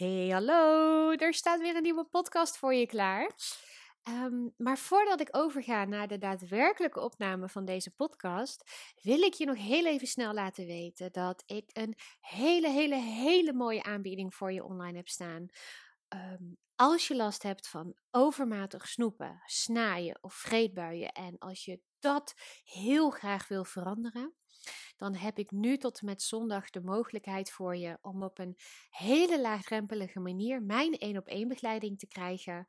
Hey, hallo! Er staat weer een nieuwe podcast voor je klaar. Ehm, maar voordat ik overga naar de daadwerkelijke opname van deze podcast, wil ik je nog heel even snel laten weten dat ik een hele, hele, hele mooie aanbieding voor je online heb staan. Ehm, als je last hebt van overmatig snoepen, snaaien of vreedbuien en als je dat heel graag wil veranderen, dan heb ik nu tot en met zondag de mogelijkheid voor je om op een hele laagdrempelige manier mijn één op één begeleiding te krijgen.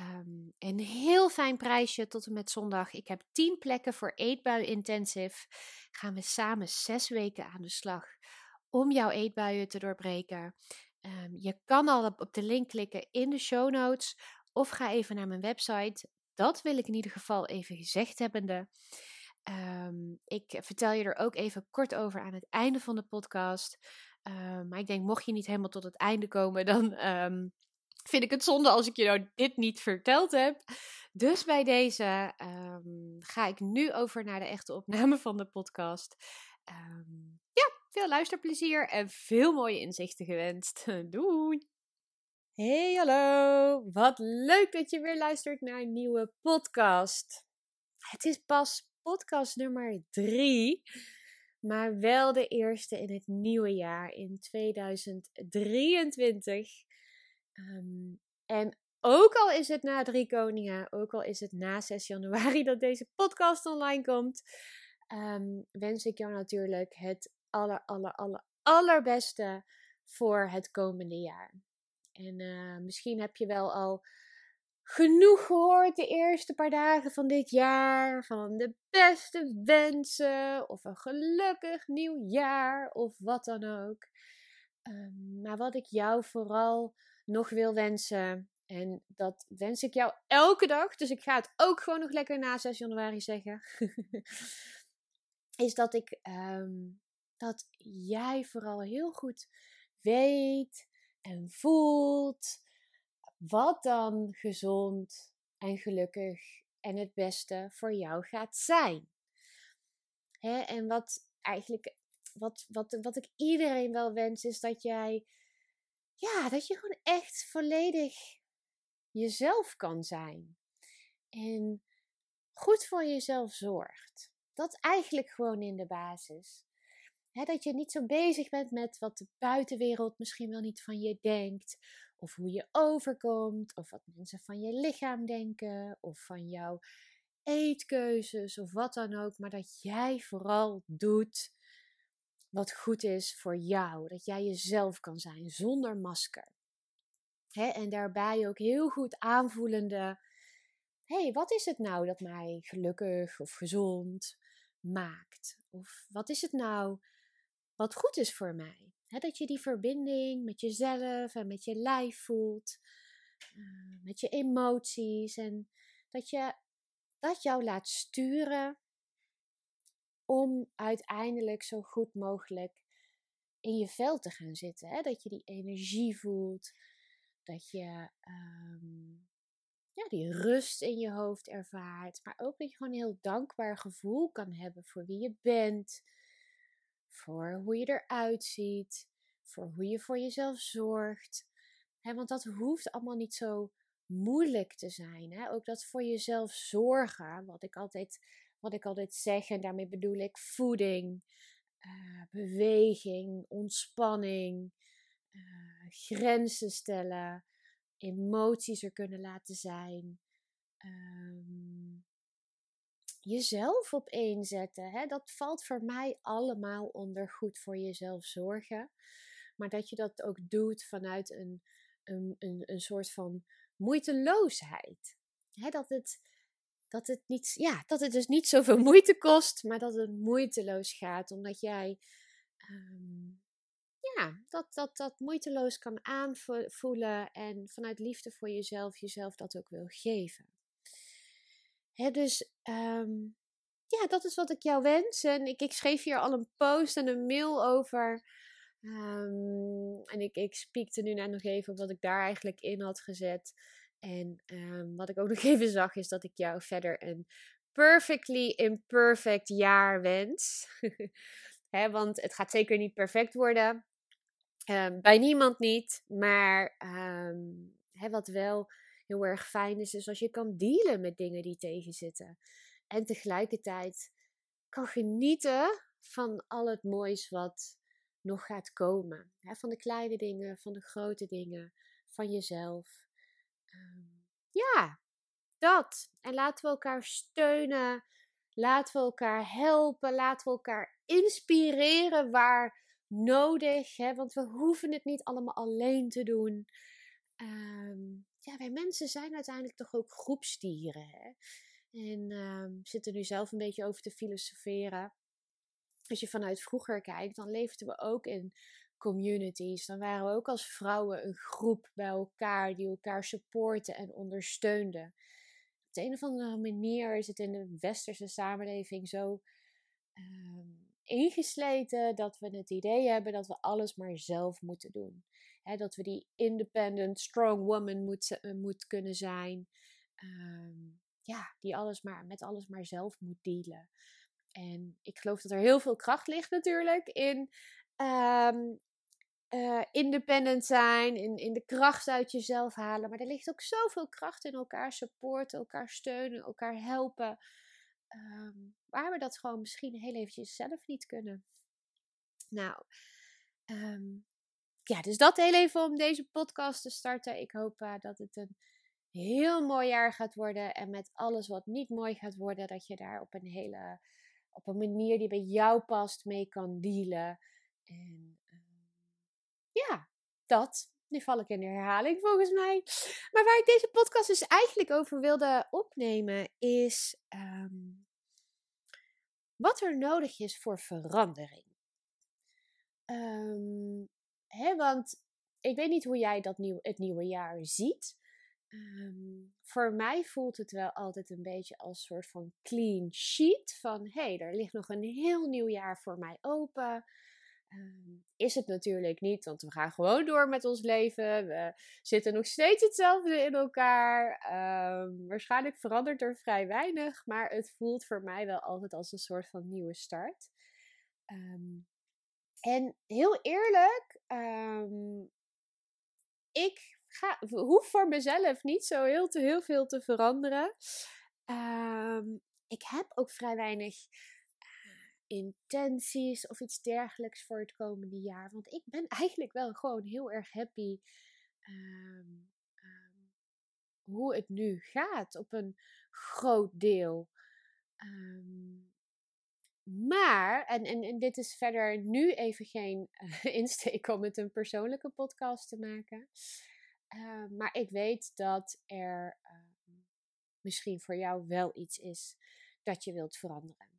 Um, een heel fijn prijsje tot en met zondag. Ik heb 10 plekken voor eetbui intensive. Gaan we samen zes weken aan de slag om jouw eetbuien te doorbreken. Um, je kan al op, op de link klikken in de show notes of ga even naar mijn website. Dat wil ik in ieder geval even gezegd hebbende. Um, ik vertel je er ook even kort over aan het einde van de podcast. Um, maar ik denk, mocht je niet helemaal tot het einde komen, dan um, vind ik het zonde als ik je nou dit niet verteld heb. Dus bij deze ga ik nu over naar de echte opname van de podcast. ja, veel luisterplezier en veel mooie inzichten gewenst. Doei! Hey, hallo! Wat leuk dat je weer luistert naar een nieuwe podcast. Het is pas podcast nummer drie. Maar wel de eerste in het nieuwe jaar, in 2023. Um, en ook al is het na drie koningen, ook al is het na 6 januari dat deze podcast online komt, um, wens ik jou natuurlijk het aller, aller, aller, allerbeste voor het komende jaar. En uh, misschien heb je wel al genoeg gehoord de eerste paar dagen van dit jaar. Van de beste wensen. Of een gelukkig nieuw jaar. Of wat dan ook. Um, maar wat ik jou vooral nog wil wensen. En dat wens ik jou elke dag. Dus ik ga het ook gewoon nog lekker na 6 januari zeggen. is dat ik. Um, dat jij vooral heel goed weet en voelt wat dan gezond en gelukkig en het beste voor jou gaat zijn. Hè? En wat eigenlijk, wat, wat, wat ik iedereen wel wens, is dat jij, ja, dat je gewoon echt volledig jezelf kan zijn. En goed voor jezelf zorgt. Dat eigenlijk gewoon in de basis. dat je niet zo bezig bent met wat de buitenwereld misschien wel niet van je denkt. Of hoe je overkomt, of wat mensen van je lichaam denken, of van jouw eetkeuzes, of wat dan ook. Maar dat jij vooral doet wat goed is voor jou. Dat jij jezelf kan zijn zonder masker. en daarbij ook heel goed aanvoelende. Hé, hey, wat is het nou dat mij gelukkig of gezond maakt? Of wat is het nou wat goed is voor mij? Dat je die verbinding met jezelf en met je lijf voelt, uh, met je emoties en dat je dat jou laat sturen om uiteindelijk zo goed mogelijk in je vel te gaan zitten. Hè? Dat je die energie voelt, dat je um, ja, die rust in je hoofd ervaart, maar ook dat je gewoon een heel dankbaar gevoel kan hebben voor wie je bent voor hoe je eruit ziet, voor hoe je voor jezelf zorgt. want dat hoeft allemaal niet zo moeilijk te zijn. Ook dat voor jezelf zorgen, wat ik altijd, wat ik altijd zeg, en daarmee bedoel ik voeding, uh, beweging, ontspanning, uh, grenzen stellen, emoties er kunnen laten zijn. Um, jezelf op één zetten. Hè? Dat valt voor mij allemaal onder goed voor jezelf zorgen. Maar dat je dat ook doet vanuit een, een, een, een soort van moeiteloosheid. Hè? Dat, het, dat, het niet, ja, dat het dus niet zoveel moeite kost, maar dat het moeiteloos gaat. Omdat jij um, ja, dat, dat, dat moeiteloos kan aanvoelen en vanuit liefde voor jezelf jezelf dat ook wil geven dus um, ja, dat is wat ik jou wens. En ik, ik schreef hier al een post en een mail over. Um, en ik, ik nu net nog even wat ik daar eigenlijk in had gezet. En um, wat ik ook nog even zag is dat ik jou verder een perfectly imperfect jaar wens. Want het gaat zeker niet perfect worden. Ehm, bij niemand niet, maar wat wel heel erg fijn is, is als je kan dealen met dingen die tegenzitten. En tegelijkertijd kan genieten van al het moois wat nog gaat komen. van de kleine dingen, van de grote dingen, van jezelf. Ehm, ja, dat. En laten we elkaar steunen. Laten we elkaar helpen. Laten we elkaar inspireren waar nodig. Want we hoeven het niet allemaal alleen te doen. Ehm, ja, wij mensen zijn uiteindelijk toch ook groepsdieren. Hè? En um, zitten nu zelf een beetje over te filosoferen. Als je vanuit vroeger kijkt, dan leefden we ook in communities. Dan waren we ook als vrouwen een groep bij elkaar die elkaar supporten en ondersteunden. Op de een of andere manier is het in de westerse samenleving zo ehm, ingesleten dat we het idee hebben dat we alles maar zelf moeten doen. Dat we die independent, strong woman moet, uh, moet kunnen zijn. Ehm, ja, die alles maar, met alles maar zelf moet dealen. En ik geloof dat er heel veel kracht ligt natuurlijk in um, uh, independent zijn, in, in de kracht uit jezelf halen. Maar er ligt ook zoveel kracht in elkaar supporten, elkaar steunen, elkaar helpen. Um, waar we dat gewoon misschien heel eventjes zelf niet kunnen. Nou, ja, dus dat heel even om deze podcast te starten. Ik hoop uh, dat het een heel mooi jaar gaat worden. En met alles wat niet mooi gaat worden, dat je daar op een hele, op een manier die bij jou past, mee kan dealen. En ja, dat. Nu val ik in de herhaling volgens mij. Maar waar ik deze podcast dus eigenlijk over wilde opnemen is ehm, wat er nodig is voor verandering. Um, hè, want ik weet niet hoe jij dat nieuw, het nieuwe jaar ziet. Um, voor mij voelt het wel altijd een beetje als een soort van clean sheet. Van hé, hey, er ligt nog een heel nieuw jaar voor mij open. Ehm, is het natuurlijk niet, want we gaan gewoon door met ons leven. We zitten nog steeds hetzelfde in elkaar. Um, waarschijnlijk verandert er vrij weinig, maar het voelt voor mij wel altijd als een soort van nieuwe start. Ehm, en heel eerlijk, ik ga, hoef voor mezelf niet zo heel, te, heel veel te veranderen. ik heb ook vrij weinig intenties of iets dergelijks voor het komende jaar. Want ik ben eigenlijk wel gewoon heel erg happy ehm, ehm, hoe het nu gaat op een groot deel. Ehm, maar, en, en, en dit is verder nu even geen uh, insteek om het een persoonlijke podcast te maken. maar ik weet dat er misschien voor jou wel iets is dat je wilt veranderen.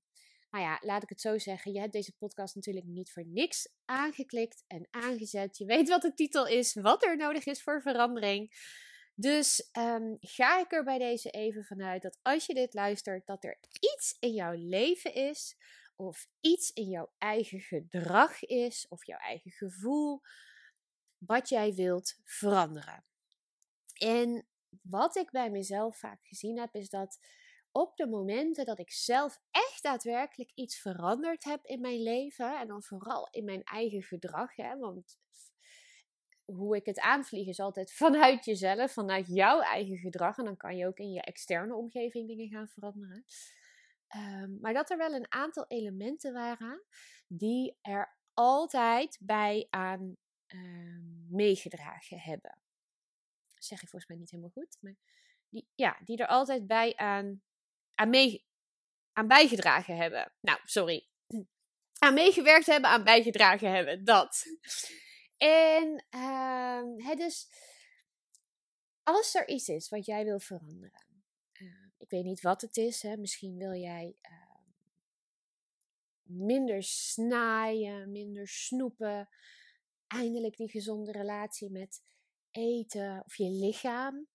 Nou ja, laat ik het zo zeggen. Je hebt deze podcast natuurlijk niet voor niks aangeklikt en aangezet. Je weet wat de titel is, wat er nodig is voor verandering. Dus um, ga ik er bij deze even vanuit dat als je dit luistert, dat er iets in jouw leven is, of iets in jouw eigen gedrag is, of jouw eigen gevoel, wat jij wilt veranderen. En wat ik bij mezelf vaak gezien heb, is dat op de momenten dat ik zelf echt daadwerkelijk iets veranderd heb in mijn leven, en dan vooral in mijn eigen gedrag, hè, want hoe ik het aanvlieg is altijd vanuit jezelf, vanuit jouw eigen gedrag, en dan kan je ook in je externe omgeving dingen gaan veranderen. Ehm, maar dat er wel een aantal elementen waren die er altijd bij aan uh, meegedragen hebben. Dat zeg ik volgens mij niet helemaal goed, maar die, ja, die er altijd bij aan aan, mee, aan bijgedragen hebben. Nou, sorry. Aan meegewerkt hebben, aan bijgedragen hebben. Dat. En uh, dus als er iets is wat jij wil veranderen. Ik weet niet wat het is. Hè. Misschien wil jij uh, minder snaaien, minder snoepen. Eindelijk die gezonde relatie met eten of je lichaam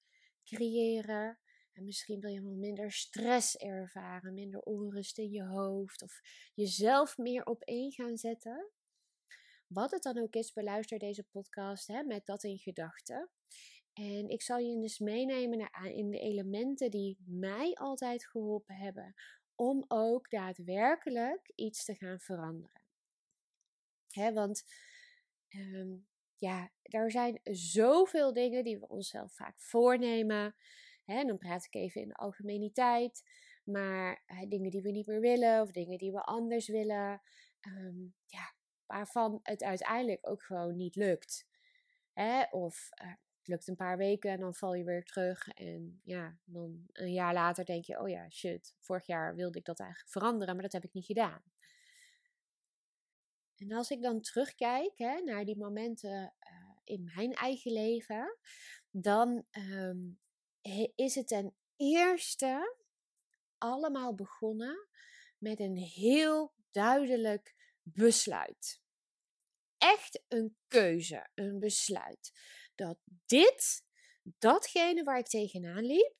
creëren. En misschien wil je wel minder stress ervaren, minder onrust in je hoofd of jezelf meer op één gaan zetten. Wat het dan ook is, beluister deze podcast hè, met dat in gedachten. En ik zal je dus meenemen naar, in de elementen die mij altijd geholpen hebben om ook daadwerkelijk iets te gaan veranderen. Hè, want um, ja, er zijn zoveel dingen die we onszelf vaak voornemen. Hè, dan praat ik even in de algemeniteit. Maar dingen die we niet meer willen of dingen die we anders willen. Ehm, ja, waarvan het uiteindelijk ook gewoon niet lukt. Hè? Of het lukt een paar weken en dan val je weer terug. En ja, dan een jaar later denk je: oh ja, shit, vorig jaar wilde ik dat eigenlijk veranderen, maar dat heb ik niet gedaan. En als ik dan terugkijk hè, naar die momenten uh, in mijn eigen leven, dan um, is het ten eerste allemaal begonnen met een heel duidelijk besluit. Echt een keuze, een besluit. Dat dit, datgene waar ik tegenaan liep,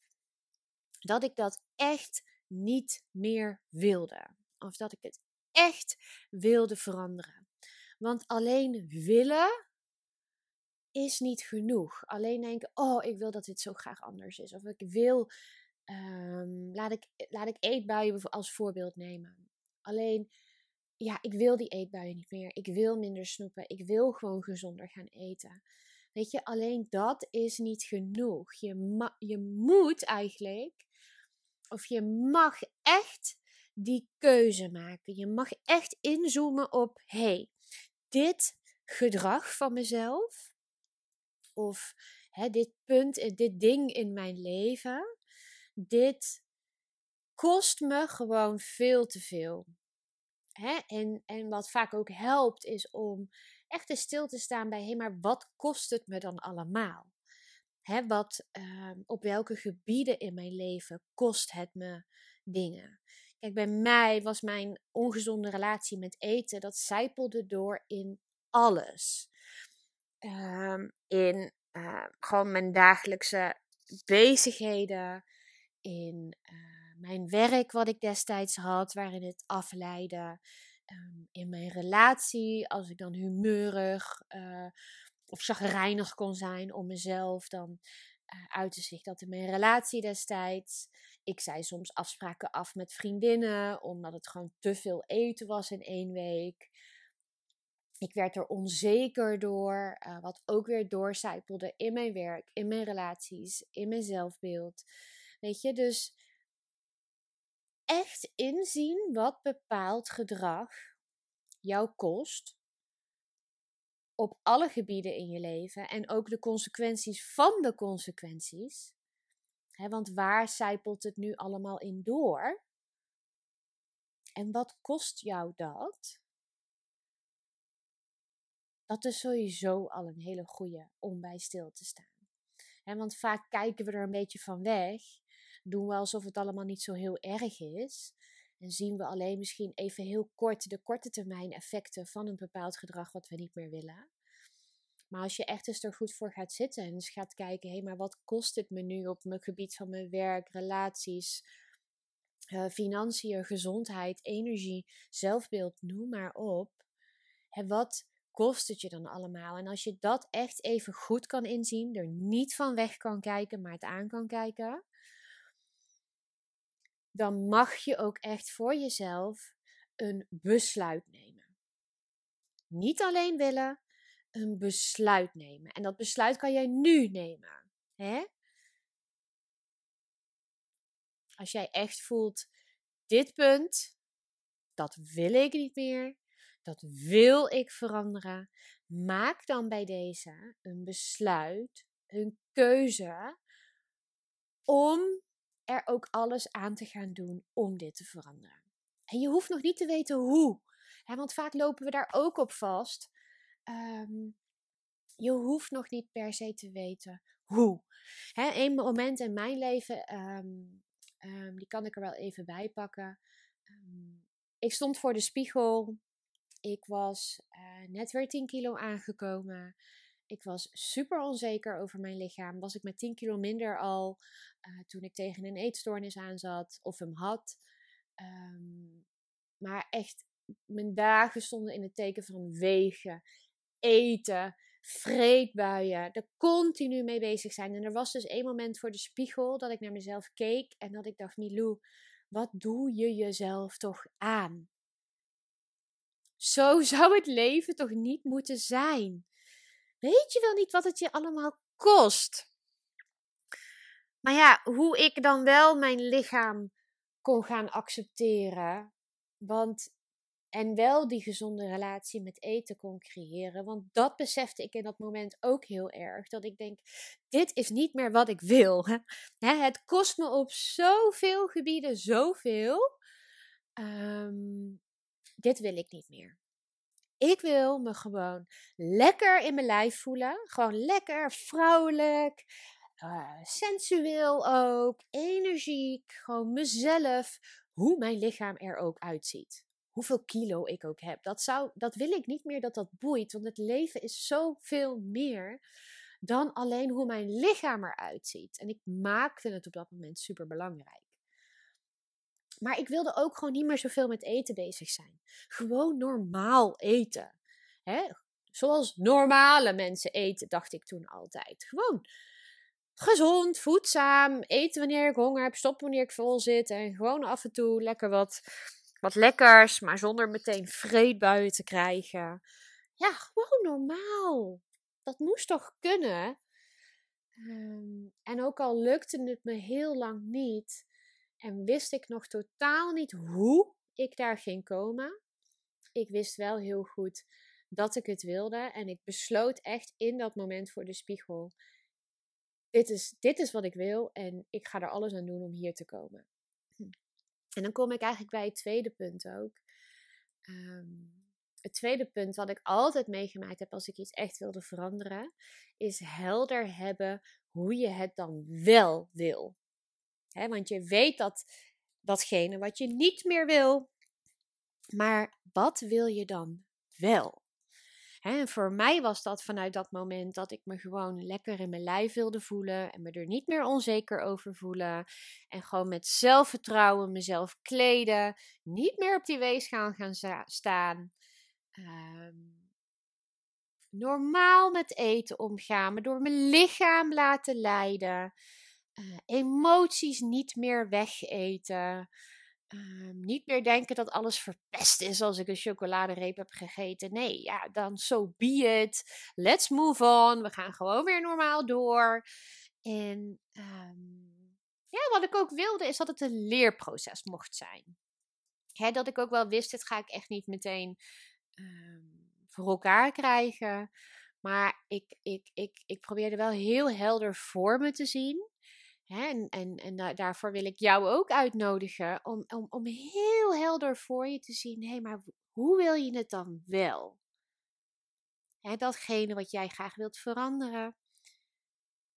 dat ik dat echt niet meer wilde. Of dat ik het echt wilde veranderen. Want alleen willen is niet genoeg. Alleen denken, oh, ik wil dat dit zo graag anders is. Of ik wil, um, laat, ik, laat ik eetbuien als voorbeeld nemen. Alleen, ja, ik wil die eetbuien niet meer. Ik wil minder snoepen. Ik wil gewoon gezonder gaan eten. Weet je, alleen dat is niet genoeg. Je, je moet eigenlijk, of je mag echt die keuze maken. Je mag echt inzoomen op, hey, dit gedrag van mezelf, of hè, dit punt, eh, dit ding in mijn leven, dit kost me gewoon veel te veel. Hè? En, en wat vaak ook helpt, is om echt eens stil te staan bij, hé, maar wat kost het me dan allemaal? Hè, wat, uh, op welke gebieden in mijn leven kost het me dingen? Kijk, bij mij was mijn ongezonde relatie met eten, dat zijpelde door in alles. Um, in uh, gewoon mijn dagelijkse bezigheden, in uh, mijn werk wat ik destijds had, waarin het afleidde, um, in mijn relatie, als ik dan humeurig uh, of chagrijnig kon zijn om mezelf, dan uitte zich dat in mijn relatie destijds. Ik zei soms afspraken af met vriendinnen, omdat het gewoon te veel eten was in één week. Ik werd er onzeker door, uh, wat ook weer doorcijpelde in mijn werk, in mijn relaties, in mijn zelfbeeld. Weet je, dus echt inzien wat bepaald gedrag jou kost op alle gebieden in je leven en ook de consequenties van de consequenties. want waar zijpelt het nu allemaal in door? En wat kost jou dat? dat is sowieso al een hele goede om bij stil te staan. want vaak kijken we er een beetje van weg, doen we alsof het allemaal niet zo heel erg is. En zien we alleen misschien even heel kort de korte termijn effecten van een bepaald gedrag wat we niet meer willen. Maar als je echt eens er goed voor gaat zitten en eens gaat kijken, hé, maar wat kost het me nu op mijn gebied van mijn werk, relaties, uh, financiën, gezondheid, energie, zelfbeeld, noem maar op. Hè, wat, kost het je dan allemaal? En als je dat echt even goed kan inzien, er niet van weg kan kijken, maar het aan kan kijken, dan mag je ook echt voor jezelf een besluit nemen. Niet alleen willen, een besluit nemen. En dat besluit kan jij nu nemen. Hè? Als jij echt voelt, dit punt, dat wil ik niet meer dat wil ik veranderen. Maak dan bij deze een besluit, een keuze om er ook alles aan te gaan doen om dit te veranderen. En je hoeft nog niet te weten hoe, hè, want vaak lopen we daar ook op vast. Um, je hoeft nog niet per se te weten hoe. Hè, een moment in mijn leven, um, um, die kan ik er wel even bij pakken. ik stond voor de spiegel ik was uh, net weer 10 kilo aangekomen. Ik was super onzeker over mijn lichaam. Was ik met 10 kilo minder al uh, toen ik tegen een eetstoornis aan zat of hem had. Um, maar echt, mijn dagen stonden in het teken van wegen, eten, vreedbuien. Er continu mee bezig zijn. En er was dus één moment voor de spiegel dat ik naar mezelf keek en dat ik dacht: Milou, wat doe je jezelf toch aan? Zo zou het leven toch niet moeten zijn? Weet je wel niet wat het je allemaal kost? Maar ja, hoe ik dan wel mijn lichaam kon gaan accepteren. Want, en wel die gezonde relatie met eten kon creëren. Want dat besefte ik in dat moment ook heel erg. Dat ik denk, dit is niet meer wat ik wil. het kost me op zoveel gebieden zoveel. Um, dit wil ik niet meer. Ik wil me gewoon lekker in mijn lijf voelen. Gewoon lekker vrouwelijk, uh, sensueel ook, energiek. Gewoon mezelf, hoe mijn lichaam er ook uitziet. Hoeveel kilo ik ook heb. Dat, zou, dat wil ik niet meer dat dat boeit. Want het leven is zoveel meer dan alleen hoe mijn lichaam eruit ziet. En ik maakte het op dat moment super belangrijk. Maar ik wilde ook gewoon niet meer zoveel met eten bezig zijn. Gewoon normaal eten. Hè? Zoals normale mensen eten, dacht ik toen altijd. Gewoon gezond, voedzaam, eten wanneer ik honger heb, stoppen wanneer ik vol zit. En gewoon af en toe lekker wat, wat lekkers, maar zonder meteen vreedbuien te krijgen. Ja, gewoon normaal. Dat moest toch kunnen? Ehm, en ook al lukte het me heel lang niet, en wist ik nog totaal niet hoe ik daar ging komen. Ik wist wel heel goed dat ik het wilde. En ik besloot echt in dat moment voor de spiegel. Dit is, dit is wat ik wil en ik ga er alles aan doen om hier te komen. En dan kom ik eigenlijk bij het tweede punt ook. Ehm, het tweede punt wat ik altijd meegemaakt heb als ik iets echt wilde veranderen, is helder hebben hoe je het dan wel wil want je weet dat datgene wat je niet meer wil. Maar wat wil je dan wel? en voor mij was dat vanuit dat moment dat ik me gewoon lekker in mijn lijf wilde voelen en me er niet meer onzeker over voelen. En gewoon met zelfvertrouwen mezelf kleden, niet meer op die weegschaal gaan staan. Ehm, normaal met eten omgaan, me door mijn lichaam laten leiden. Eh, emoties niet meer wegeten. Ehm, niet meer denken dat alles verpest is als ik een chocoladereep heb gegeten. Nee, ja, dan so be it. Let's move on. We gaan gewoon weer normaal door. En um, ja, wat ik ook wilde is dat het een leerproces mocht zijn. Hè, dat ik ook wel wist, dit ga ik echt niet meteen um, voor elkaar krijgen. Maar ik, ik, ik, ik probeerde wel heel helder voor me te zien en en, en daarvoor wil ik jou ook uitnodigen om, om, om heel helder voor je te zien: hé, maar hoe wil je het dan wel? Hè, datgene wat jij graag wilt veranderen,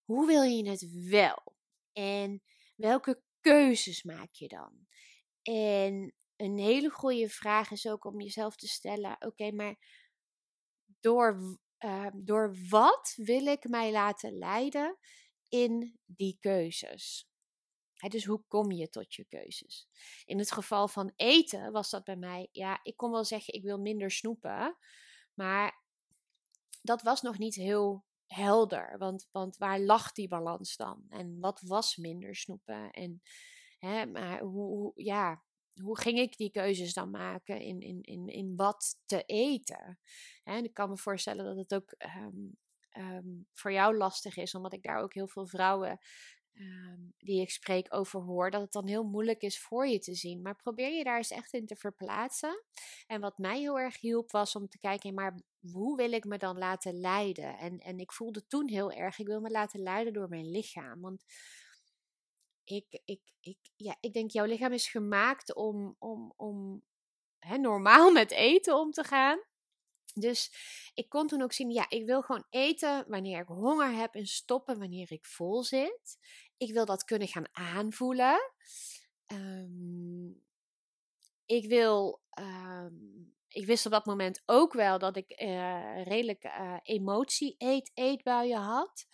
hoe wil je het wel? En welke keuzes maak je dan? En een hele goede vraag is ook om jezelf te stellen: oké, maar door, uh, door wat wil ik mij laten leiden? In die keuzes. dus hoe kom je tot je keuzes? In het geval van eten was dat bij mij, ja, ik kon wel zeggen ik wil minder snoepen, maar dat was nog niet heel helder. Want, want waar lag die balans dan? En wat was minder snoepen? En maar hoe, hoe, ja, hoe ging ik die keuzes dan maken in, in, in, in wat te eten? En ik kan me voorstellen dat het ook ehm, Ehm, voor jou lastig is, omdat ik daar ook heel veel vrouwen ehm, die ik spreek over hoor, dat het dan heel moeilijk is voor je te zien. Maar probeer je daar eens echt in te verplaatsen. En wat mij heel erg hielp was om te kijken, maar hoe wil ik me dan laten leiden? En, en ik voelde toen heel erg, ik wil me laten leiden door mijn lichaam. Want ik, ik, ik, ja, ik denk, jouw lichaam is gemaakt om, om, om normaal met eten om te gaan. Dus ik kon toen ook zien, ja, ik wil gewoon eten wanneer ik honger heb en stoppen wanneer ik vol zit. Ik wil dat kunnen gaan aanvoelen. Ehm, ik wil, ehm, ik wist op dat moment ook wel dat ik uh, redelijk uh, emotie-eetbuien had.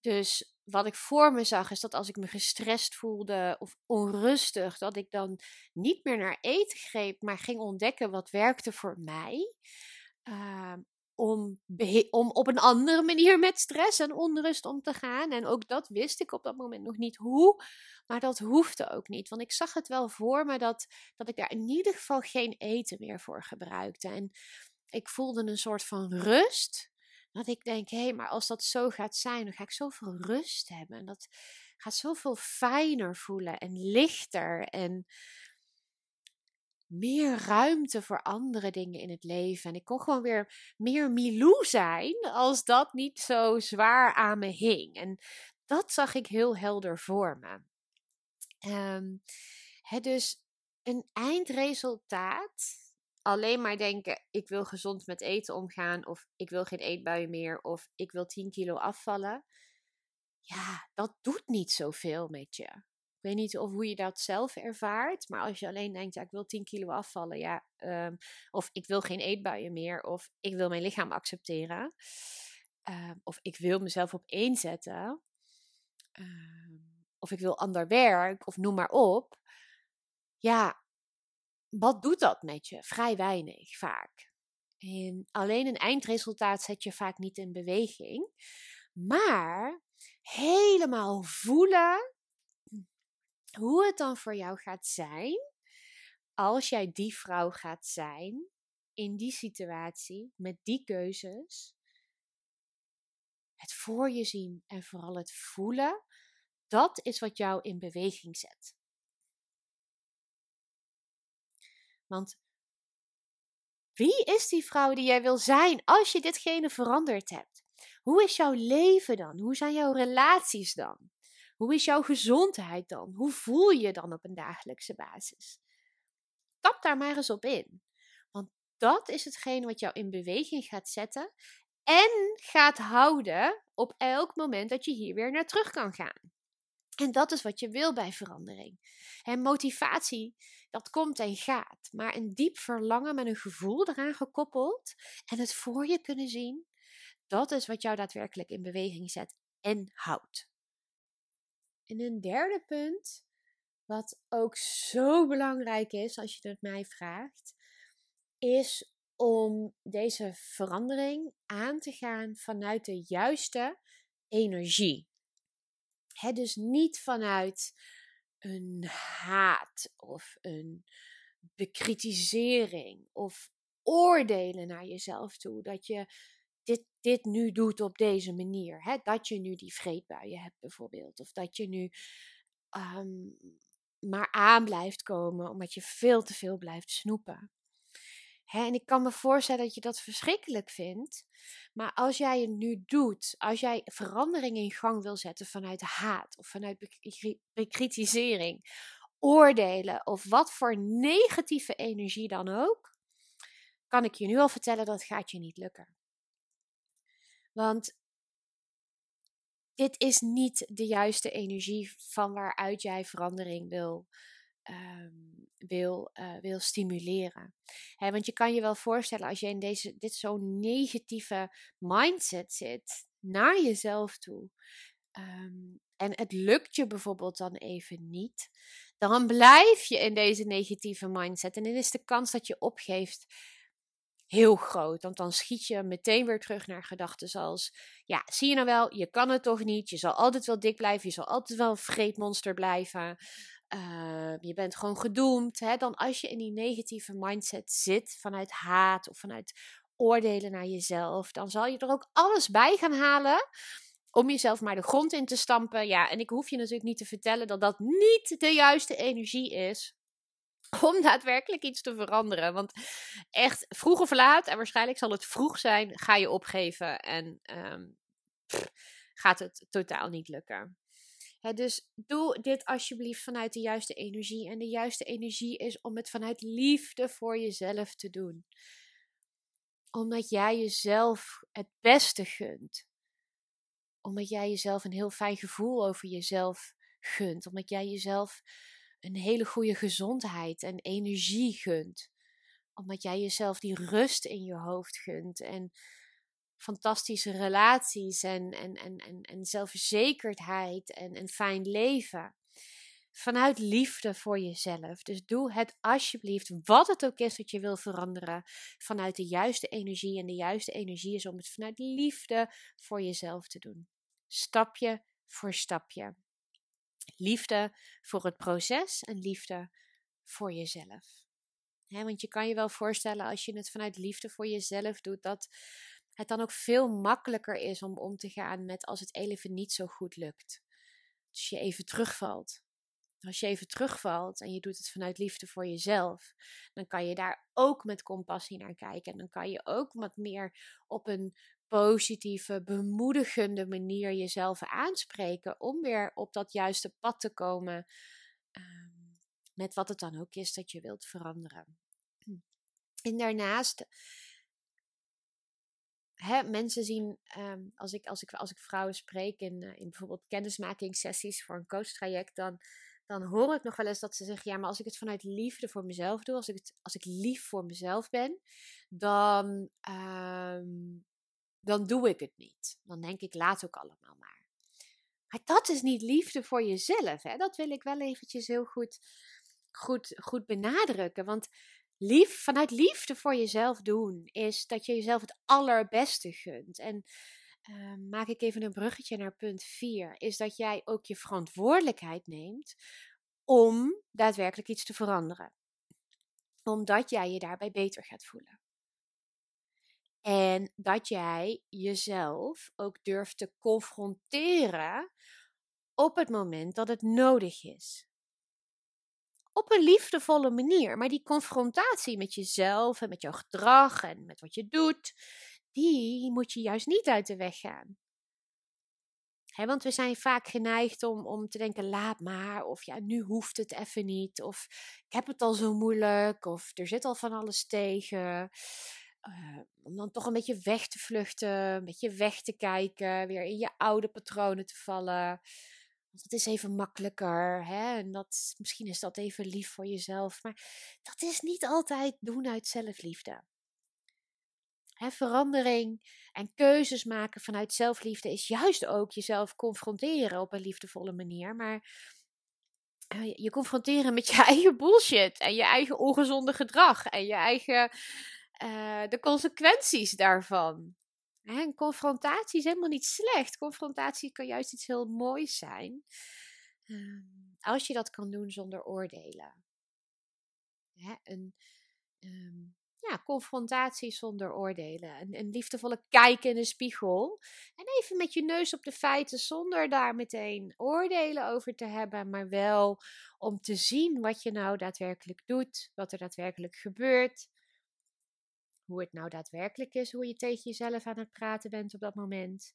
Dus wat ik voor me zag is dat als ik me gestrest voelde of onrustig, dat ik dan niet meer naar eten greep, maar ging ontdekken wat werkte voor mij. Ehm, om, om op een andere manier met stress en onrust om te gaan. En ook dat wist ik op dat moment nog niet hoe, maar dat hoefde ook niet. Want ik zag het wel voor me dat, dat ik daar in ieder geval geen eten meer voor gebruikte. En ik voelde een soort van rust. Want ik denk, hé, maar als dat zo gaat zijn, dan ga ik zoveel rust hebben. En dat gaat zoveel fijner voelen en lichter en meer ruimte voor andere dingen in het leven. En ik kon gewoon weer meer Milou zijn als dat niet zo zwaar aan me hing. En dat zag ik heel helder voor me. Um, dus een eindresultaat. Alleen maar denken, ik wil gezond met eten omgaan. Of ik wil geen eetbuien meer. Of ik wil 10 kilo afvallen. Ja, dat doet niet zoveel met je. Ik weet niet of hoe je dat zelf ervaart. Maar als je alleen denkt, ja, ik wil 10 kilo afvallen. Ja, um, of ik wil geen eetbuien meer. Of ik wil mijn lichaam accepteren. Um, of ik wil mezelf op één zetten. Um, of ik wil ander werk. Of noem maar op. Ja, wat doet dat met je? Vrij weinig vaak. En alleen een eindresultaat zet je vaak niet in beweging. Maar helemaal voelen hoe het dan voor jou gaat zijn als jij die vrouw gaat zijn in die situatie met die keuzes. Het voor je zien en vooral het voelen, dat is wat jou in beweging zet. Want wie is die vrouw die jij wil zijn als je ditgene veranderd hebt? Hoe is jouw leven dan? Hoe zijn jouw relaties dan? Hoe is jouw gezondheid dan? Hoe voel je je dan op een dagelijkse basis? Tap daar maar eens op in. Want dat is hetgene wat jou in beweging gaat zetten en gaat houden op elk moment dat je hier weer naar terug kan gaan. En dat is wat je wil bij verandering. En motivatie, dat komt en gaat. Maar een diep verlangen met een gevoel eraan gekoppeld en het voor je kunnen zien, dat is wat jou daadwerkelijk in beweging zet en houdt. En een derde punt, wat ook zo belangrijk is als je het mij vraagt, is om deze verandering aan te gaan vanuit de juiste energie. He, dus niet vanuit een haat of een bekritisering of oordelen naar jezelf toe. Dat je dit, dit nu doet op deze manier. Hè? Dat je nu die vreedbuien hebt bijvoorbeeld. Of dat je nu um, maar aan blijft komen omdat je veel te veel blijft snoepen. En ik kan me voorstellen dat je dat verschrikkelijk vindt. Maar als jij het nu doet, als jij verandering in gang wil zetten vanuit haat of vanuit bekritisering, oordelen of wat voor negatieve energie dan ook, kan ik je nu al vertellen dat gaat je niet lukken. Want dit is niet de juiste energie van waaruit jij verandering wil, um, wil, uh, wil stimuleren. want je kan je wel voorstellen als je in deze, dit zo'n negatieve mindset zit naar jezelf toe. Um, en het lukt je bijvoorbeeld dan even niet, dan blijf je in deze negatieve mindset. En dan is de kans dat je opgeeft heel groot. Want dan schiet je meteen weer terug naar gedachten zoals: ja, zie je nou wel, je kan het toch niet. Je zal altijd wel dik blijven. Je zal altijd wel een vreedmonster blijven. Uh, je bent gewoon gedoemd. Hè? Dan als je in die negatieve mindset zit, vanuit haat of vanuit oordelen naar jezelf, dan zal je er ook alles bij gaan halen om jezelf maar de grond in te stampen. Ja, en ik hoef je natuurlijk niet te vertellen dat dat niet de juiste energie is om daadwerkelijk iets te veranderen. Want echt, vroeg of laat, en waarschijnlijk zal het vroeg zijn, ga je opgeven en um, gaat het totaal niet lukken. dus doe dit alsjeblieft vanuit de juiste energie. En de juiste energie is om het vanuit liefde voor jezelf te doen. Omdat jij jezelf het beste gunt. Omdat jij jezelf een heel fijn gevoel over jezelf gunt. Omdat jij jezelf een hele goede gezondheid en energie gunt. Omdat jij jezelf die rust in je hoofd gunt en fantastische relaties en, en, en, en, en zelfverzekerdheid en een fijn leven. Vanuit liefde voor jezelf. Dus doe het alsjeblieft, wat het ook is dat je wil veranderen, vanuit de juiste energie. En de juiste energie is om het vanuit liefde voor jezelf te doen. Stapje voor stapje. Liefde voor het proces en liefde voor jezelf. want je kan je wel voorstellen als je het vanuit liefde voor jezelf doet, dat het dan ook veel makkelijker is om om te gaan met als het even niet zo goed lukt. Als je even terugvalt. Als je even terugvalt en je doet het vanuit liefde voor jezelf, dan kan je daar ook met compassie naar kijken. En dan kan je ook wat meer op een positieve, bemoedigende manier jezelf aanspreken om weer op dat juiste pad te komen um, met wat het dan ook is dat je wilt veranderen. En daarnaast, hè, mensen zien, um, als, ik, als, ik, als ik vrouwen spreek in, uh, in bijvoorbeeld kennismakingssessies voor een coachtraject, dan, dan hoor ik nog wel eens dat ze zeggen: Ja, maar als ik het vanuit liefde voor mezelf doe, als ik, het, als ik lief voor mezelf ben, dan, um, dan doe ik het niet. Dan denk ik, laat ook allemaal maar. Maar dat is niet liefde voor jezelf. Hè? Dat wil ik wel eventjes heel goed, goed, goed benadrukken. Want lief, vanuit liefde voor jezelf doen is dat je jezelf het allerbeste gunt. En uh, maak ik even een bruggetje naar punt 4. Is dat jij ook je verantwoordelijkheid neemt om daadwerkelijk iets te veranderen. Omdat jij je daarbij beter gaat voelen. En dat jij jezelf ook durft te confronteren op het moment dat het nodig is. Op een liefdevolle manier. Maar die confrontatie met jezelf en met jouw gedrag en met wat je doet, die moet je juist niet uit de weg gaan. want we zijn vaak geneigd om, om te denken, laat maar, of ja, nu hoeft het even niet, of ik heb het al zo moeilijk, of er zit al van alles tegen. Uh, om dan toch een beetje weg te vluchten, een beetje weg te kijken, weer in je oude patronen te vallen. Want het is even makkelijker. Hè? En dat, misschien is dat even lief voor jezelf. Maar dat is niet altijd doen uit zelfliefde. Hè, verandering en keuzes maken vanuit zelfliefde is juist ook jezelf confronteren op een liefdevolle manier. Maar uh, je confronteren met je eigen bullshit en je eigen ongezonde gedrag en je eigen uh, de consequenties daarvan. Een confrontatie is helemaal niet slecht. Confrontatie kan juist iets heel moois zijn. Uh, als je dat kan doen zonder oordelen. Een, um, ja, confrontatie zonder oordelen. Een, een liefdevolle kijk in de spiegel. En even met je neus op de feiten zonder daar meteen oordelen over te hebben. Maar wel om te zien wat je nou daadwerkelijk doet. Wat er daadwerkelijk gebeurt hoe het nou daadwerkelijk is, hoe je tegen jezelf aan het praten bent op dat moment.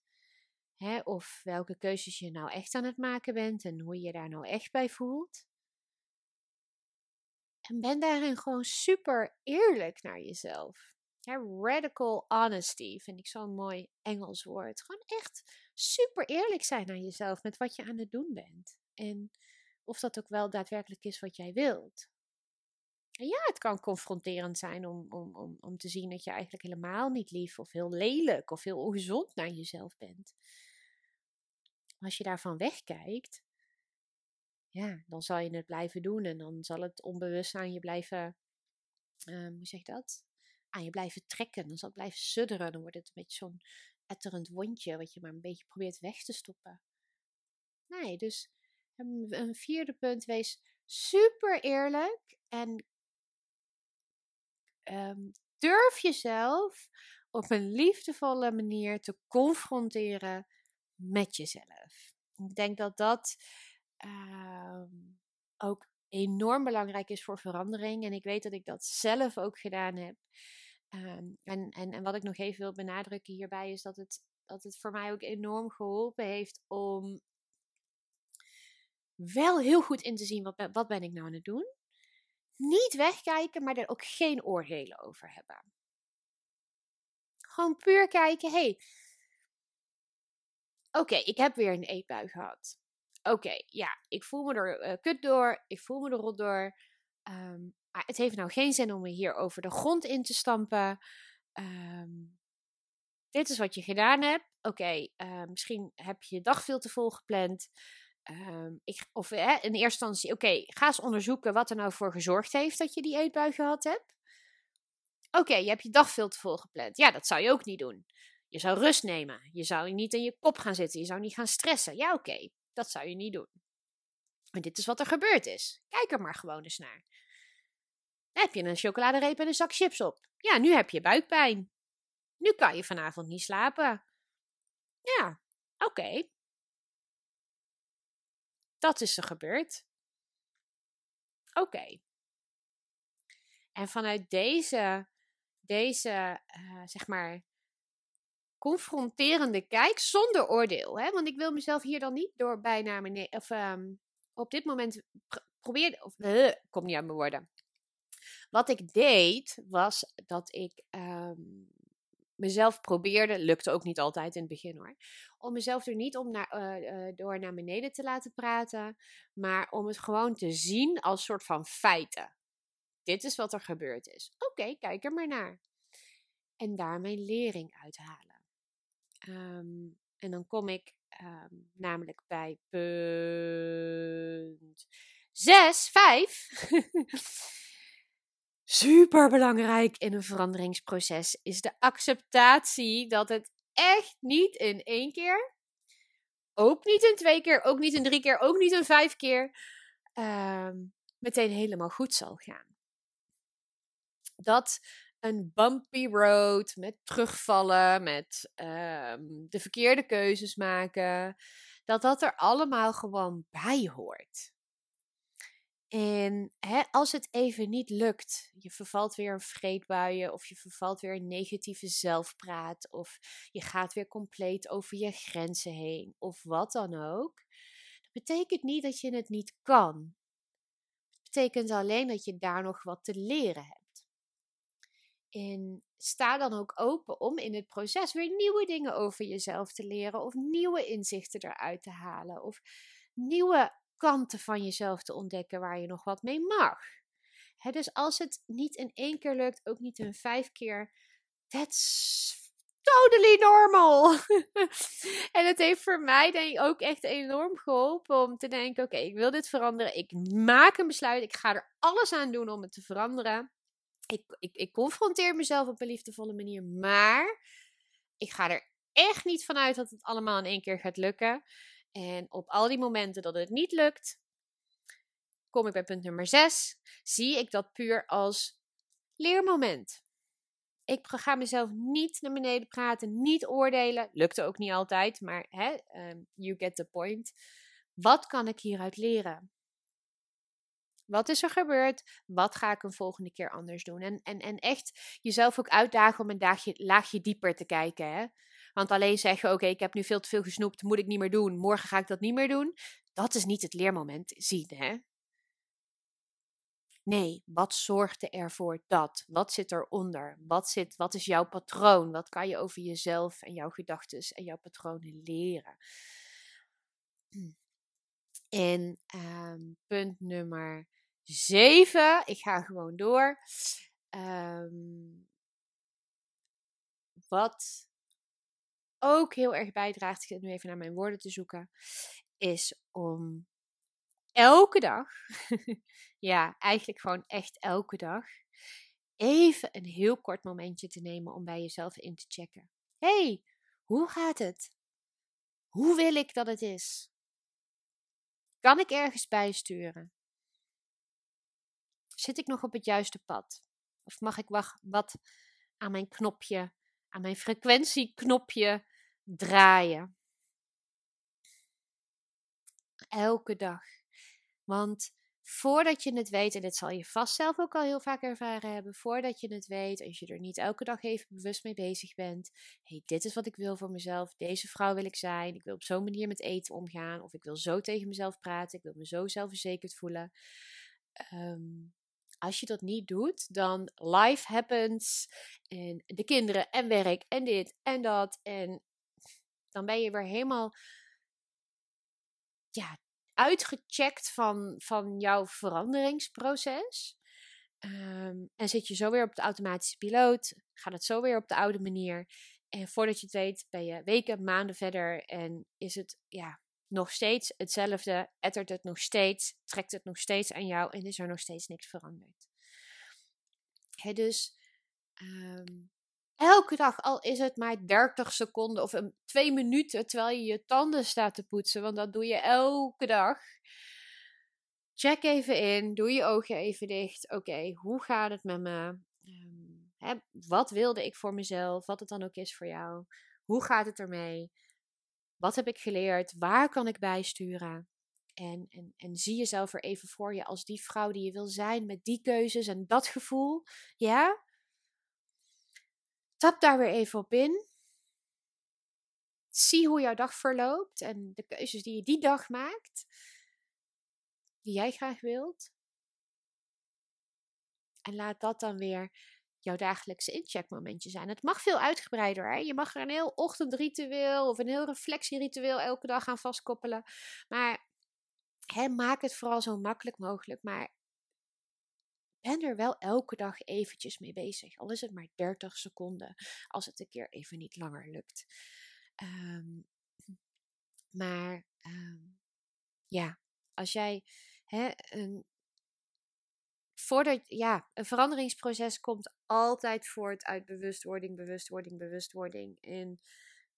Hè, of welke keuzes je nou echt aan het maken bent en hoe je je daar nou echt bij voelt. En ben daarin gewoon super eerlijk naar jezelf. radical honesty vind ik zo'n mooi Engels woord. Gewoon echt super eerlijk zijn naar jezelf met wat je aan het doen bent. En of dat ook wel daadwerkelijk is wat jij wilt ja, het kan confronterend zijn om, om, om, om te zien dat je eigenlijk helemaal niet lief of heel lelijk of heel ongezond naar jezelf bent. Als je daarvan wegkijkt, ja, dan zal je het blijven doen en dan zal het onbewust aan je blijven, um, hoe zeg je dat? Aan je blijven trekken, dan zal het blijven sudderen, dan wordt het een beetje zo'n etterend wondje wat je maar een beetje probeert weg te stoppen. Nee, dus een, een vierde punt, wees super eerlijk en um, durf jezelf op een liefdevolle manier te confronteren met jezelf. Ik denk dat dat uh, ook enorm belangrijk is voor verandering. En ik weet dat ik dat zelf ook gedaan heb. Um, en, en, en wat ik nog even wil benadrukken hierbij is dat het, dat het voor mij ook enorm geholpen heeft om wel heel goed in te zien wat, wat ben ik nou aan het doen niet wegkijken, maar er ook geen oordelen over hebben. Gewoon puur kijken, hey, oké, ik heb weer een eetbui gehad. Oké, ja, ik voel me er uh, kut door, ik voel me er rot door. Um, maar het heeft nou geen zin om me hier over de grond in te stampen. Um, dit is wat je gedaan hebt. Oké, uh, misschien heb je je dag veel te vol gepland. Um, ik, of in eerste instantie, oké, ga eens onderzoeken wat er nou voor gezorgd heeft dat je die eetbui gehad hebt. Oké, je hebt je dag veel te vol gepland. Ja, dat zou je ook niet doen. Je zou rust nemen. Je zou niet in je kop gaan zitten. Je zou niet gaan stressen. Ja, oké, dat zou je niet doen. Maar dit is wat er gebeurd is. Kijk er maar gewoon eens naar. heb je een chocoladereep en een zak chips op. Ja, nu heb je buikpijn. nu kan je vanavond niet slapen. Ja, oké. Dat is er gebeurd. Oké. En vanuit deze, deze uh, zeg maar, confronterende kijk, zonder oordeel. Hè? Want ik wil mezelf hier dan niet door bijna mijn, of um, op dit moment probeer, of uh, kom niet aan mijn woorden. Wat ik deed, was dat ik um, mezelf probeerde, lukte ook niet altijd in het begin hoor, om mezelf er niet om naar, uh, uh, door naar beneden te laten praten, maar om het gewoon te zien als soort van feiten. Dit is wat er gebeurd is. Oké, kijk er maar naar. En daar mijn lering uithalen. Um, en dan kom ik um, namelijk bij punt 6, 5. super belangrijk in een veranderingsproces is de acceptatie dat het echt niet in één keer, ook niet in twee keer, ook niet in drie keer, ook niet in vijf keer, uh, meteen helemaal goed zal gaan. Dat een bumpy road met terugvallen, met uh, de verkeerde keuzes maken, dat dat er allemaal gewoon bij hoort. En hè, als het even niet lukt, je vervalt weer een vreedbuien of je vervalt weer een negatieve zelfpraat of je gaat weer compleet over je grenzen heen of wat dan ook. Dat betekent niet dat je het niet kan. Het betekent alleen dat je daar nog wat te leren hebt. En sta dan ook open om in het proces weer nieuwe dingen over jezelf te leren of nieuwe inzichten eruit te halen of nieuwe kanten van jezelf te ontdekken waar je nog wat mee mag. dus als het niet in één keer lukt, ook niet in vijf keer, that's totally normal. en het heeft voor mij denk ik ook echt enorm geholpen om te denken: oké, ik wil dit veranderen. Ik maak een besluit. Ik ga er alles aan doen om het te veranderen. Ik, ik, ik confronteer mezelf op een liefdevolle manier, maar ik ga er echt niet vanuit dat het allemaal in één keer gaat lukken. En op al die momenten dat het niet lukt, kom ik bij punt nummer 6. Zie ik dat puur als leermoment. Ik ga mezelf niet naar beneden praten, niet oordelen. Lukte ook niet altijd, maar hè, um, you get the point. Wat kan ik hieruit leren? Wat is er gebeurd? Wat ga ik een volgende keer anders doen? En, en, en echt jezelf ook uitdagen om een laagje, laagje dieper te kijken. Hè? Want alleen zeggen, oké, ik heb nu veel te veel gesnoept, moet ik niet meer doen, morgen ga ik dat niet meer doen. Dat is niet het leermoment zien, hè? Nee, wat zorgde ervoor dat? Wat zit eronder? Wat, zit, wat is jouw patroon? Wat kan je over jezelf en jouw gedachten en jouw patronen leren? En um, punt nummer zeven, ik ga gewoon door. Um, wat ook heel erg bijdraagt, ik zit nu even naar mijn woorden te zoeken, is om elke dag, ja, eigenlijk gewoon echt elke dag, even een heel kort momentje te nemen om bij jezelf in te checken. hey, hoe gaat het? Hoe wil ik dat het is? Kan ik ergens bijsturen? Zit ik nog op het juiste pad? Of mag ik wat aan mijn knopje aan mijn frequentieknopje draaien. Elke dag. Want voordat je het weet, en dit zal je vast zelf ook al heel vaak ervaren hebben, voordat je het weet, als je er niet elke dag even bewust mee bezig bent, hey, dit is wat ik wil voor mezelf, deze vrouw wil ik zijn, ik wil op zo'n manier met eten omgaan, of ik wil zo tegen mezelf praten, ik wil me zo zelfverzekerd voelen. Um, als je dat niet doet, dan life happens. En de kinderen en werk en dit en dat. En dan ben je weer helemaal ja, uitgecheckt van, van jouw veranderingsproces. Ehm, en zit je zo weer op de automatische piloot. Gaat het zo weer op de oude manier. En voordat je het weet, ben je weken, maanden verder. En is het ja, nog steeds hetzelfde, ettert het nog steeds, trekt het nog steeds aan jou en is er nog steeds niks veranderd. Dus um, elke dag, al is het maar 30 seconden of een, twee minuten terwijl je je tanden staat te poetsen, want dat doe je elke dag. Check even in, doe je ogen even dicht. Oké, hoe gaat het met me? Hè, wat wilde ik voor mezelf? Wat het dan ook is voor jou. Hoe gaat het ermee? Wat heb ik geleerd? Waar kan ik bijsturen? En, en, en zie jezelf er even voor je als die vrouw die je wil zijn met die keuzes en dat gevoel. Ja? Tap daar weer even op in. Zie hoe jouw dag verloopt en de keuzes die je die dag maakt, die jij graag wilt. En laat dat dan weer jouw dagelijkse incheckmomentje zijn. Het mag veel uitgebreider. Hè? Je mag er een heel ochtendritueel of een heel reflectieritueel elke dag aan vastkoppelen. Maar hè, maak het vooral zo makkelijk mogelijk. Maar ben er wel elke dag eventjes mee bezig. Al is het maar 30 seconden. Als het een keer even niet langer lukt. Um, maar um, ja, als jij hè, een, voordat, ja, een veranderingsproces komt altijd voort uit bewustwording, bewustwording, bewustwording. En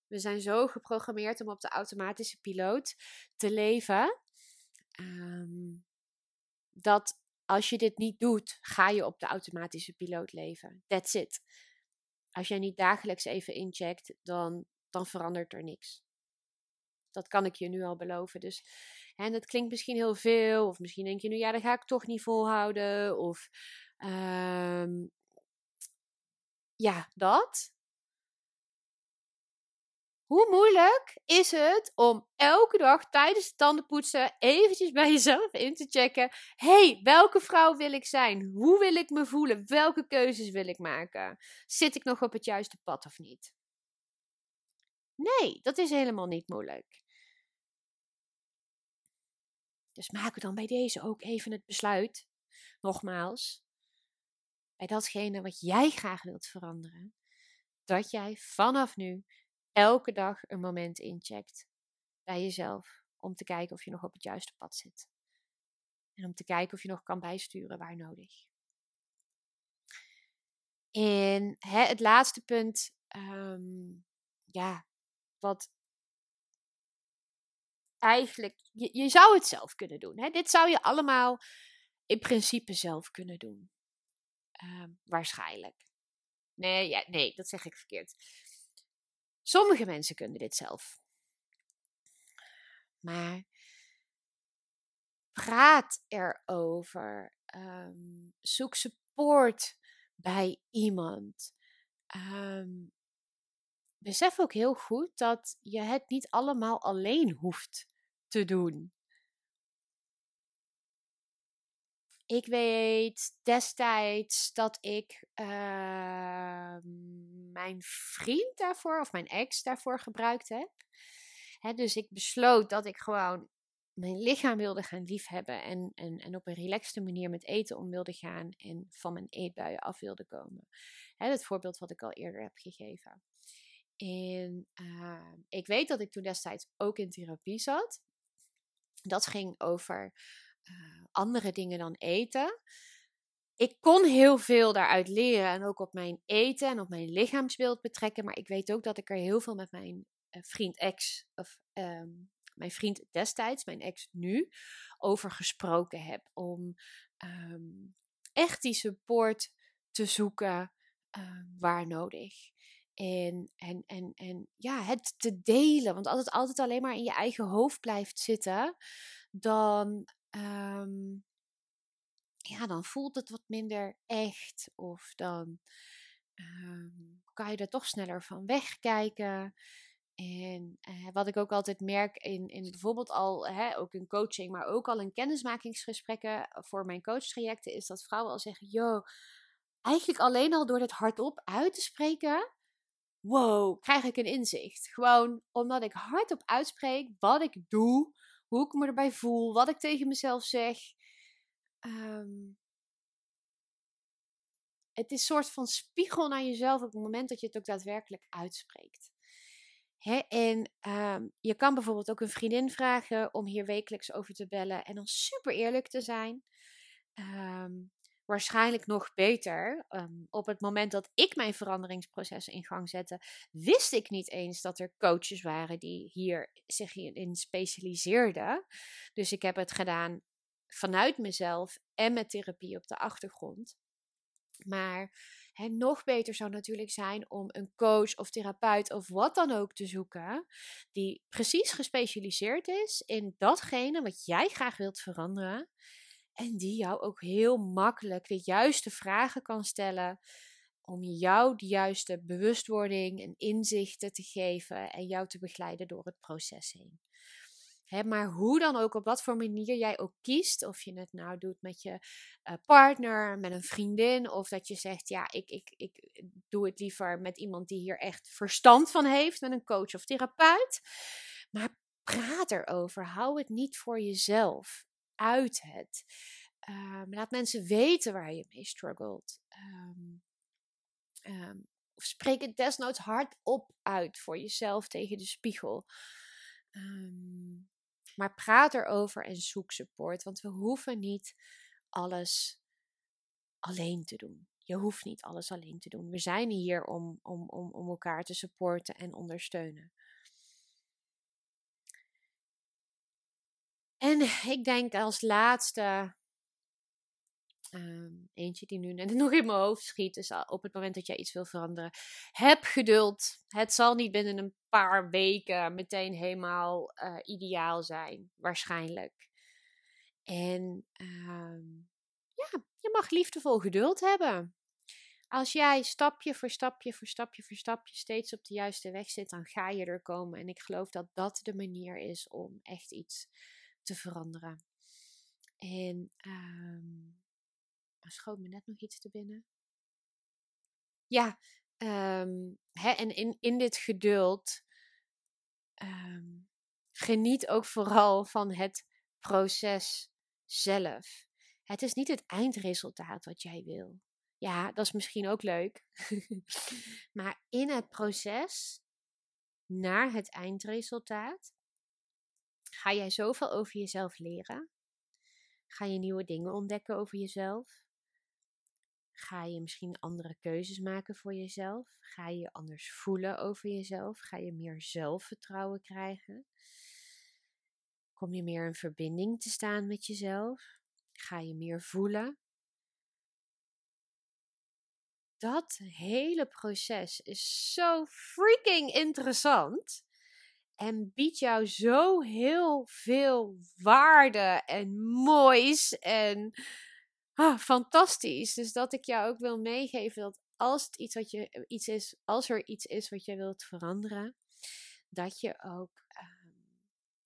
we zijn zo geprogrammeerd om op de automatische piloot te leven. Um, dat als je dit niet doet, ga je op de automatische piloot leven. That's it. Als jij niet dagelijks even incheckt, dan, dan verandert er niks. Dat kan ik je nu al beloven. Dus en dat klinkt misschien heel veel, of misschien denk je nu, ja, dat ga ik toch niet volhouden. Of um, ja, dat. Hoe moeilijk is het om elke dag tijdens het tandenpoetsen eventjes bij jezelf in te checken: hey, welke vrouw wil ik zijn? Hoe wil ik me voelen? Welke keuzes wil ik maken? Zit ik nog op het juiste pad of niet? Nee, dat is helemaal niet moeilijk. Dus maak dan bij deze ook even het besluit, nogmaals, bij datgene wat jij graag wilt veranderen, dat jij vanaf nu elke dag een moment incheckt bij jezelf om te kijken of je nog op het juiste pad zit. En om te kijken of je nog kan bijsturen waar nodig. En hè, het laatste punt, um, ja, wat eigenlijk, je, je zou het zelf kunnen doen. Hè? Dit zou je allemaal in principe zelf kunnen doen. Um, waarschijnlijk. Nee, ja, nee, dat zeg ik verkeerd. Sommige mensen kunnen dit zelf. Maar praat erover. Um, zoek support bij iemand. Um, besef ook heel goed dat je het niet allemaal alleen hoeft te doen. Ik weet destijds dat ik uh, mijn vriend daarvoor, of mijn ex daarvoor gebruikt heb. dus ik besloot dat ik gewoon mijn lichaam wilde gaan liefhebben. En, en, en op een relaxte manier met eten om wilde gaan. En van mijn eetbuien af wilde komen. Hè, het voorbeeld wat ik al eerder heb gegeven. En uh, ik weet dat ik toen destijds ook in therapie zat. Dat ging over uh, andere dingen dan eten. Ik kon heel veel daaruit leren en ook op mijn eten en op mijn lichaamsbeeld betrekken. Maar ik weet ook dat ik er heel veel met mijn uh, vriend ex, of um, mijn vriend destijds, mijn ex nu, over gesproken heb. Om um, echt die support te zoeken waar nodig. En, en, en, en ja, het te delen. Want als het altijd alleen maar in je eigen hoofd blijft zitten, dan, um, ja, dan voelt het wat minder echt. Of dan um, kan je er toch sneller van wegkijken. En uh, wat ik ook altijd merk in, in bijvoorbeeld al, hè, ook in coaching, maar ook al in kennismakingsgesprekken voor mijn coachtrajecten, is dat vrouwen al zeggen: Yo, eigenlijk alleen al door het hardop uit te spreken, wow, krijg ik een inzicht. Gewoon omdat ik hardop uitspreek wat ik doe, hoe ik me erbij voel, wat ik tegen mezelf zeg. Um, het is een soort van spiegel naar jezelf op het moment dat je het ook daadwerkelijk uitspreekt. En um, je kan bijvoorbeeld ook een vriendin vragen om hier wekelijks over te bellen en dan super eerlijk te zijn. Um, waarschijnlijk nog beter. Um, op het moment dat ik mijn veranderingsprocessen in gang zette, wist ik niet eens dat er coaches waren die hier zich in specialiseerden. Dus ik heb het gedaan vanuit mezelf en met therapie op de achtergrond. Maar nog beter zou natuurlijk zijn om een coach of therapeut of wat dan ook te zoeken, die precies gespecialiseerd is in datgene wat jij graag wilt veranderen. En die jou ook heel makkelijk de juiste vragen kan stellen om jou de juiste bewustwording en inzichten te geven en jou te begeleiden door het proces heen maar hoe dan ook, op wat voor manier jij ook kiest, of je het nou doet met je uh, partner, met een vriendin, of dat je zegt, ja, ik, ik, ik doe het liever met iemand die hier echt verstand van heeft, met een coach of therapeut. Maar praat erover, hou het niet voor jezelf, uit het. Um, laat mensen weten waar je mee struggelt. Um, um, of spreek het desnoods hardop uit voor jezelf tegen de spiegel. Maar praat erover en zoek support. Want we hoeven niet alles alleen te doen. Je hoeft niet alles alleen te doen. We zijn hier om, om, om, om elkaar te supporten en ondersteunen. En ik denk als laatste Um, eentje die nu net nog in mijn hoofd schiet. Dus op het moment dat jij iets wil veranderen, heb geduld. Het zal niet binnen een paar weken meteen helemaal uh, ideaal zijn, waarschijnlijk. En um, ja, je mag liefdevol geduld hebben. Als jij stapje voor stapje voor stapje voor stapje steeds op de juiste weg zit, dan ga je er komen. En ik geloof dat dat de manier is om echt iets te veranderen. En um, er schoot me net nog iets te binnen. Ja, um, hè, en in, in dit geduld um, geniet ook vooral van het proces zelf. Het is niet het eindresultaat wat jij wil. Ja, dat is misschien ook leuk. maar in het proces naar het eindresultaat ga jij zoveel over jezelf leren. Ga je nieuwe dingen ontdekken over jezelf. Ga je misschien andere keuzes maken voor jezelf? Ga je je anders voelen over jezelf? Ga je meer zelfvertrouwen krijgen? Kom je meer in verbinding te staan met jezelf? Ga je meer voelen? Dat hele proces is zo freaking interessant en biedt jou zo heel veel waarde en moois en ah, fantastisch. Dus dat ik jou ook wil meegeven dat als, het iets, wat je, iets is, als er iets is wat je wilt veranderen, dat je ook ehm,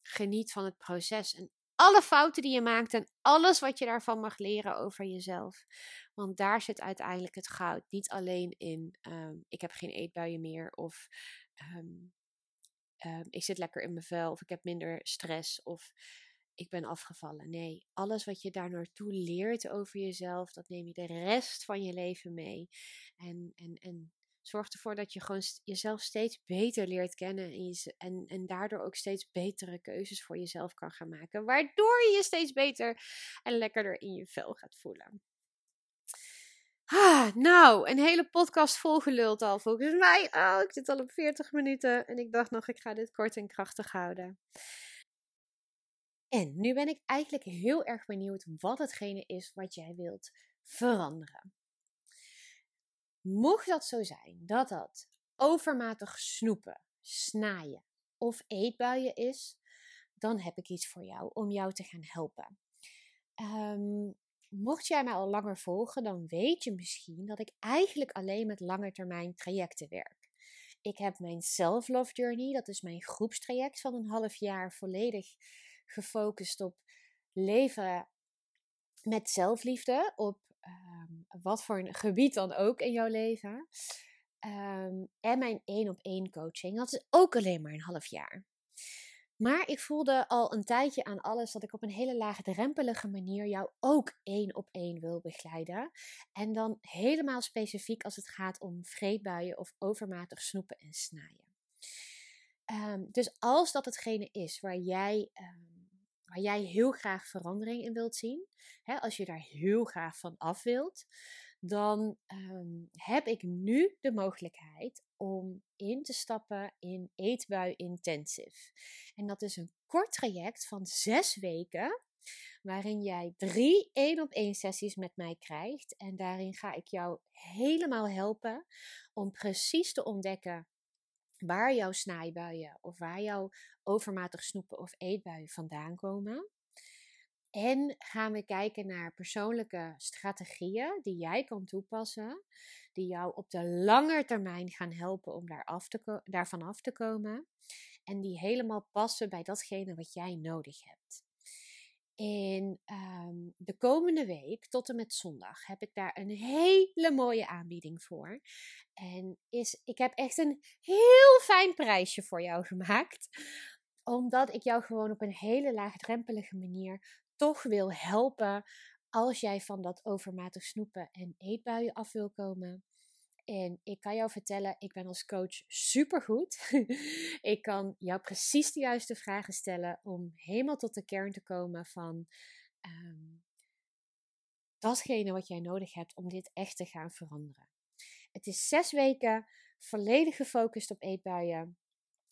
geniet van het proces. En alle fouten die je maakt en alles wat je daarvan mag leren over jezelf. Want daar zit uiteindelijk het goud. Niet alleen in ehm, ik heb geen eetbuien meer of um, ik zit lekker in mijn vel of ik heb minder stress of ik ben afgevallen. Nee, alles wat je daar naartoe leert over jezelf, dat neem je de rest van je leven mee. En, en, en zorg ervoor dat je gewoon jezelf steeds beter leert kennen en, je, en, en daardoor ook steeds betere keuzes voor jezelf kan gaan maken. Waardoor je je steeds beter en lekkerder in je vel gaat voelen. Ah, nou, een hele podcast volgeluld al volgens mij. Oh, ik zit al op 40 minuten en ik dacht nog, ik ga dit kort en krachtig houden. En nu ben ik eigenlijk heel erg benieuwd wat hetgene is wat jij wilt veranderen. Mocht dat zo zijn dat dat overmatig snoepen, snaaien of eetbuien is, dan heb ik iets voor jou om jou te gaan helpen. Um, mocht jij mij al langer volgen, dan weet je misschien dat ik eigenlijk alleen met langetermijn trajecten werk. Ik heb mijn Self-Love Journey, dat is mijn groepstraject van een half jaar volledig gefocust op leven met zelfliefde, op um, wat voor een gebied dan ook in jouw leven. Um, en mijn één op één coaching, dat is ook alleen maar een half jaar. Maar ik voelde al een tijdje aan alles dat ik op een hele laagdrempelige manier jou ook één op één wil begeleiden. En dan helemaal specifiek als het gaat om vreedbuien of overmatig snoepen en snijden. Um, dus als dat hetgene is waar jij waar jij heel graag verandering in wilt zien, hè, als je daar heel graag van af wilt, dan ehm, heb ik nu de mogelijkheid om in te stappen in Eetbui Intensive. En dat is een kort traject van zes weken waarin jij drie één op één sessies met mij krijgt. En daarin ga ik jou helemaal helpen om precies te ontdekken waar jouw snijbuien of waar jouw overmatig snoepen of eetbuien vandaan komen. En gaan we kijken naar persoonlijke strategieën die jij kan toepassen, die jou op de lange termijn gaan helpen om daar af te daarvan af te komen. En die helemaal passen bij datgene wat jij nodig hebt. En ehm, de komende week, tot en met zondag, heb ik daar een hele mooie aanbieding voor. En is, ik heb echt een heel fijn prijsje voor jou gemaakt. Omdat ik jou gewoon op een hele laagdrempelige manier toch wil helpen als jij van dat overmatig snoepen en eetbuien af wil komen. En ik kan jou vertellen, ik ben als coach supergoed. ik kan jou precies de juiste vragen stellen om helemaal tot de kern te komen van um, datgene wat jij nodig hebt om dit echt te gaan veranderen. Het is zes weken volledig gefocust op eetbuien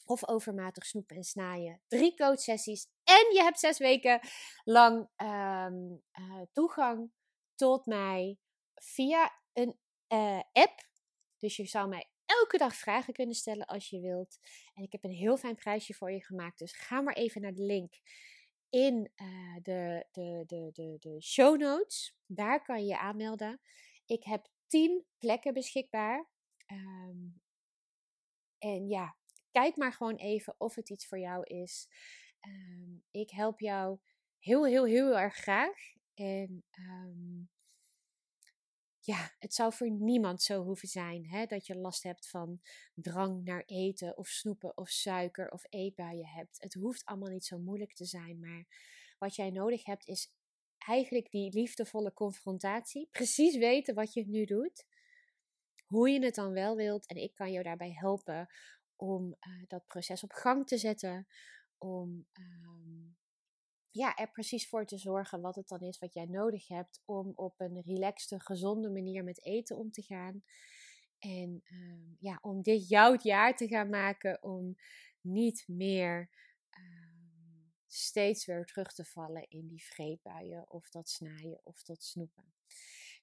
of overmatig snoepen en snaaien. Drie coachsessies en je hebt zes weken lang um, uh, toegang tot mij via een uh, app. Dus je zou mij elke dag vragen kunnen stellen als je wilt. En ik heb een heel fijn prijsje voor je gemaakt. Dus ga maar even naar de link in uh, de, de, de, de, de show notes. Daar kan je je aanmelden. Ik heb 10 plekken beschikbaar. Um, en ja, kijk maar gewoon even of het iets voor jou is. Um, ik help jou heel, heel, heel erg graag. En um, ja, het zou voor niemand zo hoeven zijn hè, dat je last hebt van drang naar eten of snoepen of suiker of eetbuien hebt. Het hoeft allemaal niet zo moeilijk te zijn, maar wat jij nodig hebt is eigenlijk die liefdevolle confrontatie. Precies weten wat je nu doet, hoe je het dan wel wilt. En ik kan jou daarbij helpen om uh, dat proces op gang te zetten, om um, ja, er precies voor te zorgen wat het dan is wat jij nodig hebt om op een relaxte, gezonde manier met eten om te gaan. En um, ja, om dit jouw jaar te gaan maken om niet meer um, steeds weer terug te vallen in die vreedbuien of dat snijden of dat snoepen.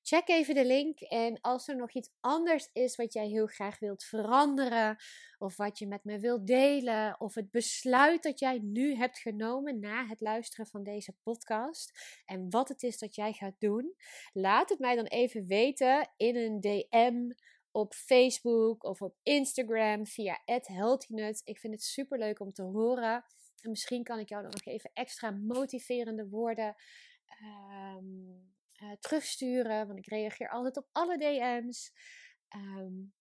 Check even de link. En als er nog iets anders is wat jij heel graag wilt veranderen, of wat je met me wilt delen, of het besluit dat jij nu hebt genomen na het luisteren van deze podcast, en wat het is dat jij gaat doen, laat het mij dan even weten in een DM op Facebook of op Instagram via @healthinut. Ik vind het super leuk om te horen. En misschien kan ik jou dan nog even extra motiverende woorden um, uh, terugsturen, want ik reageer altijd op alle DM's. Um,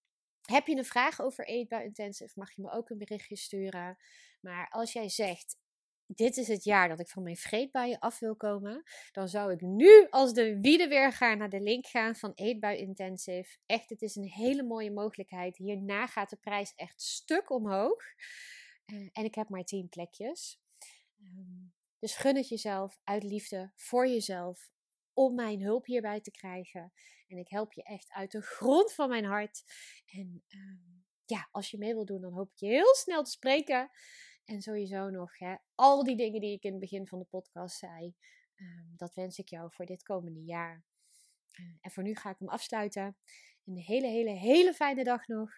heb je een vraag over Eetbaar Intensive, mag je me ook een berichtje sturen. Maar als jij zegt, dit is het jaar dat ik van mijn vreedbuien af wil komen, dan zou ik nu als de wiede weer gaan naar de link gaan van Eetbui Intensive. Echt, het is een hele mooie mogelijkheid. Hierna gaat de prijs echt stuk omhoog. Uh, en ik heb maar 10 plekjes. Um, dus gun het jezelf uit liefde voor jezelf om mijn hulp hierbij te krijgen. En ik help je echt uit de grond van mijn hart. En um, ja, als je mee wil doen, dan hoop ik je heel snel te spreken. En sowieso nog hè, al die dingen die ik in het begin van de podcast zei. Um, dat wens ik jou voor dit komende jaar. Uh, en voor nu ga ik hem afsluiten. Een hele, hele, hele fijne dag nog.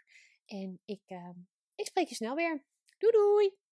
En ik, uh, ik spreek je snel weer. Doei doei!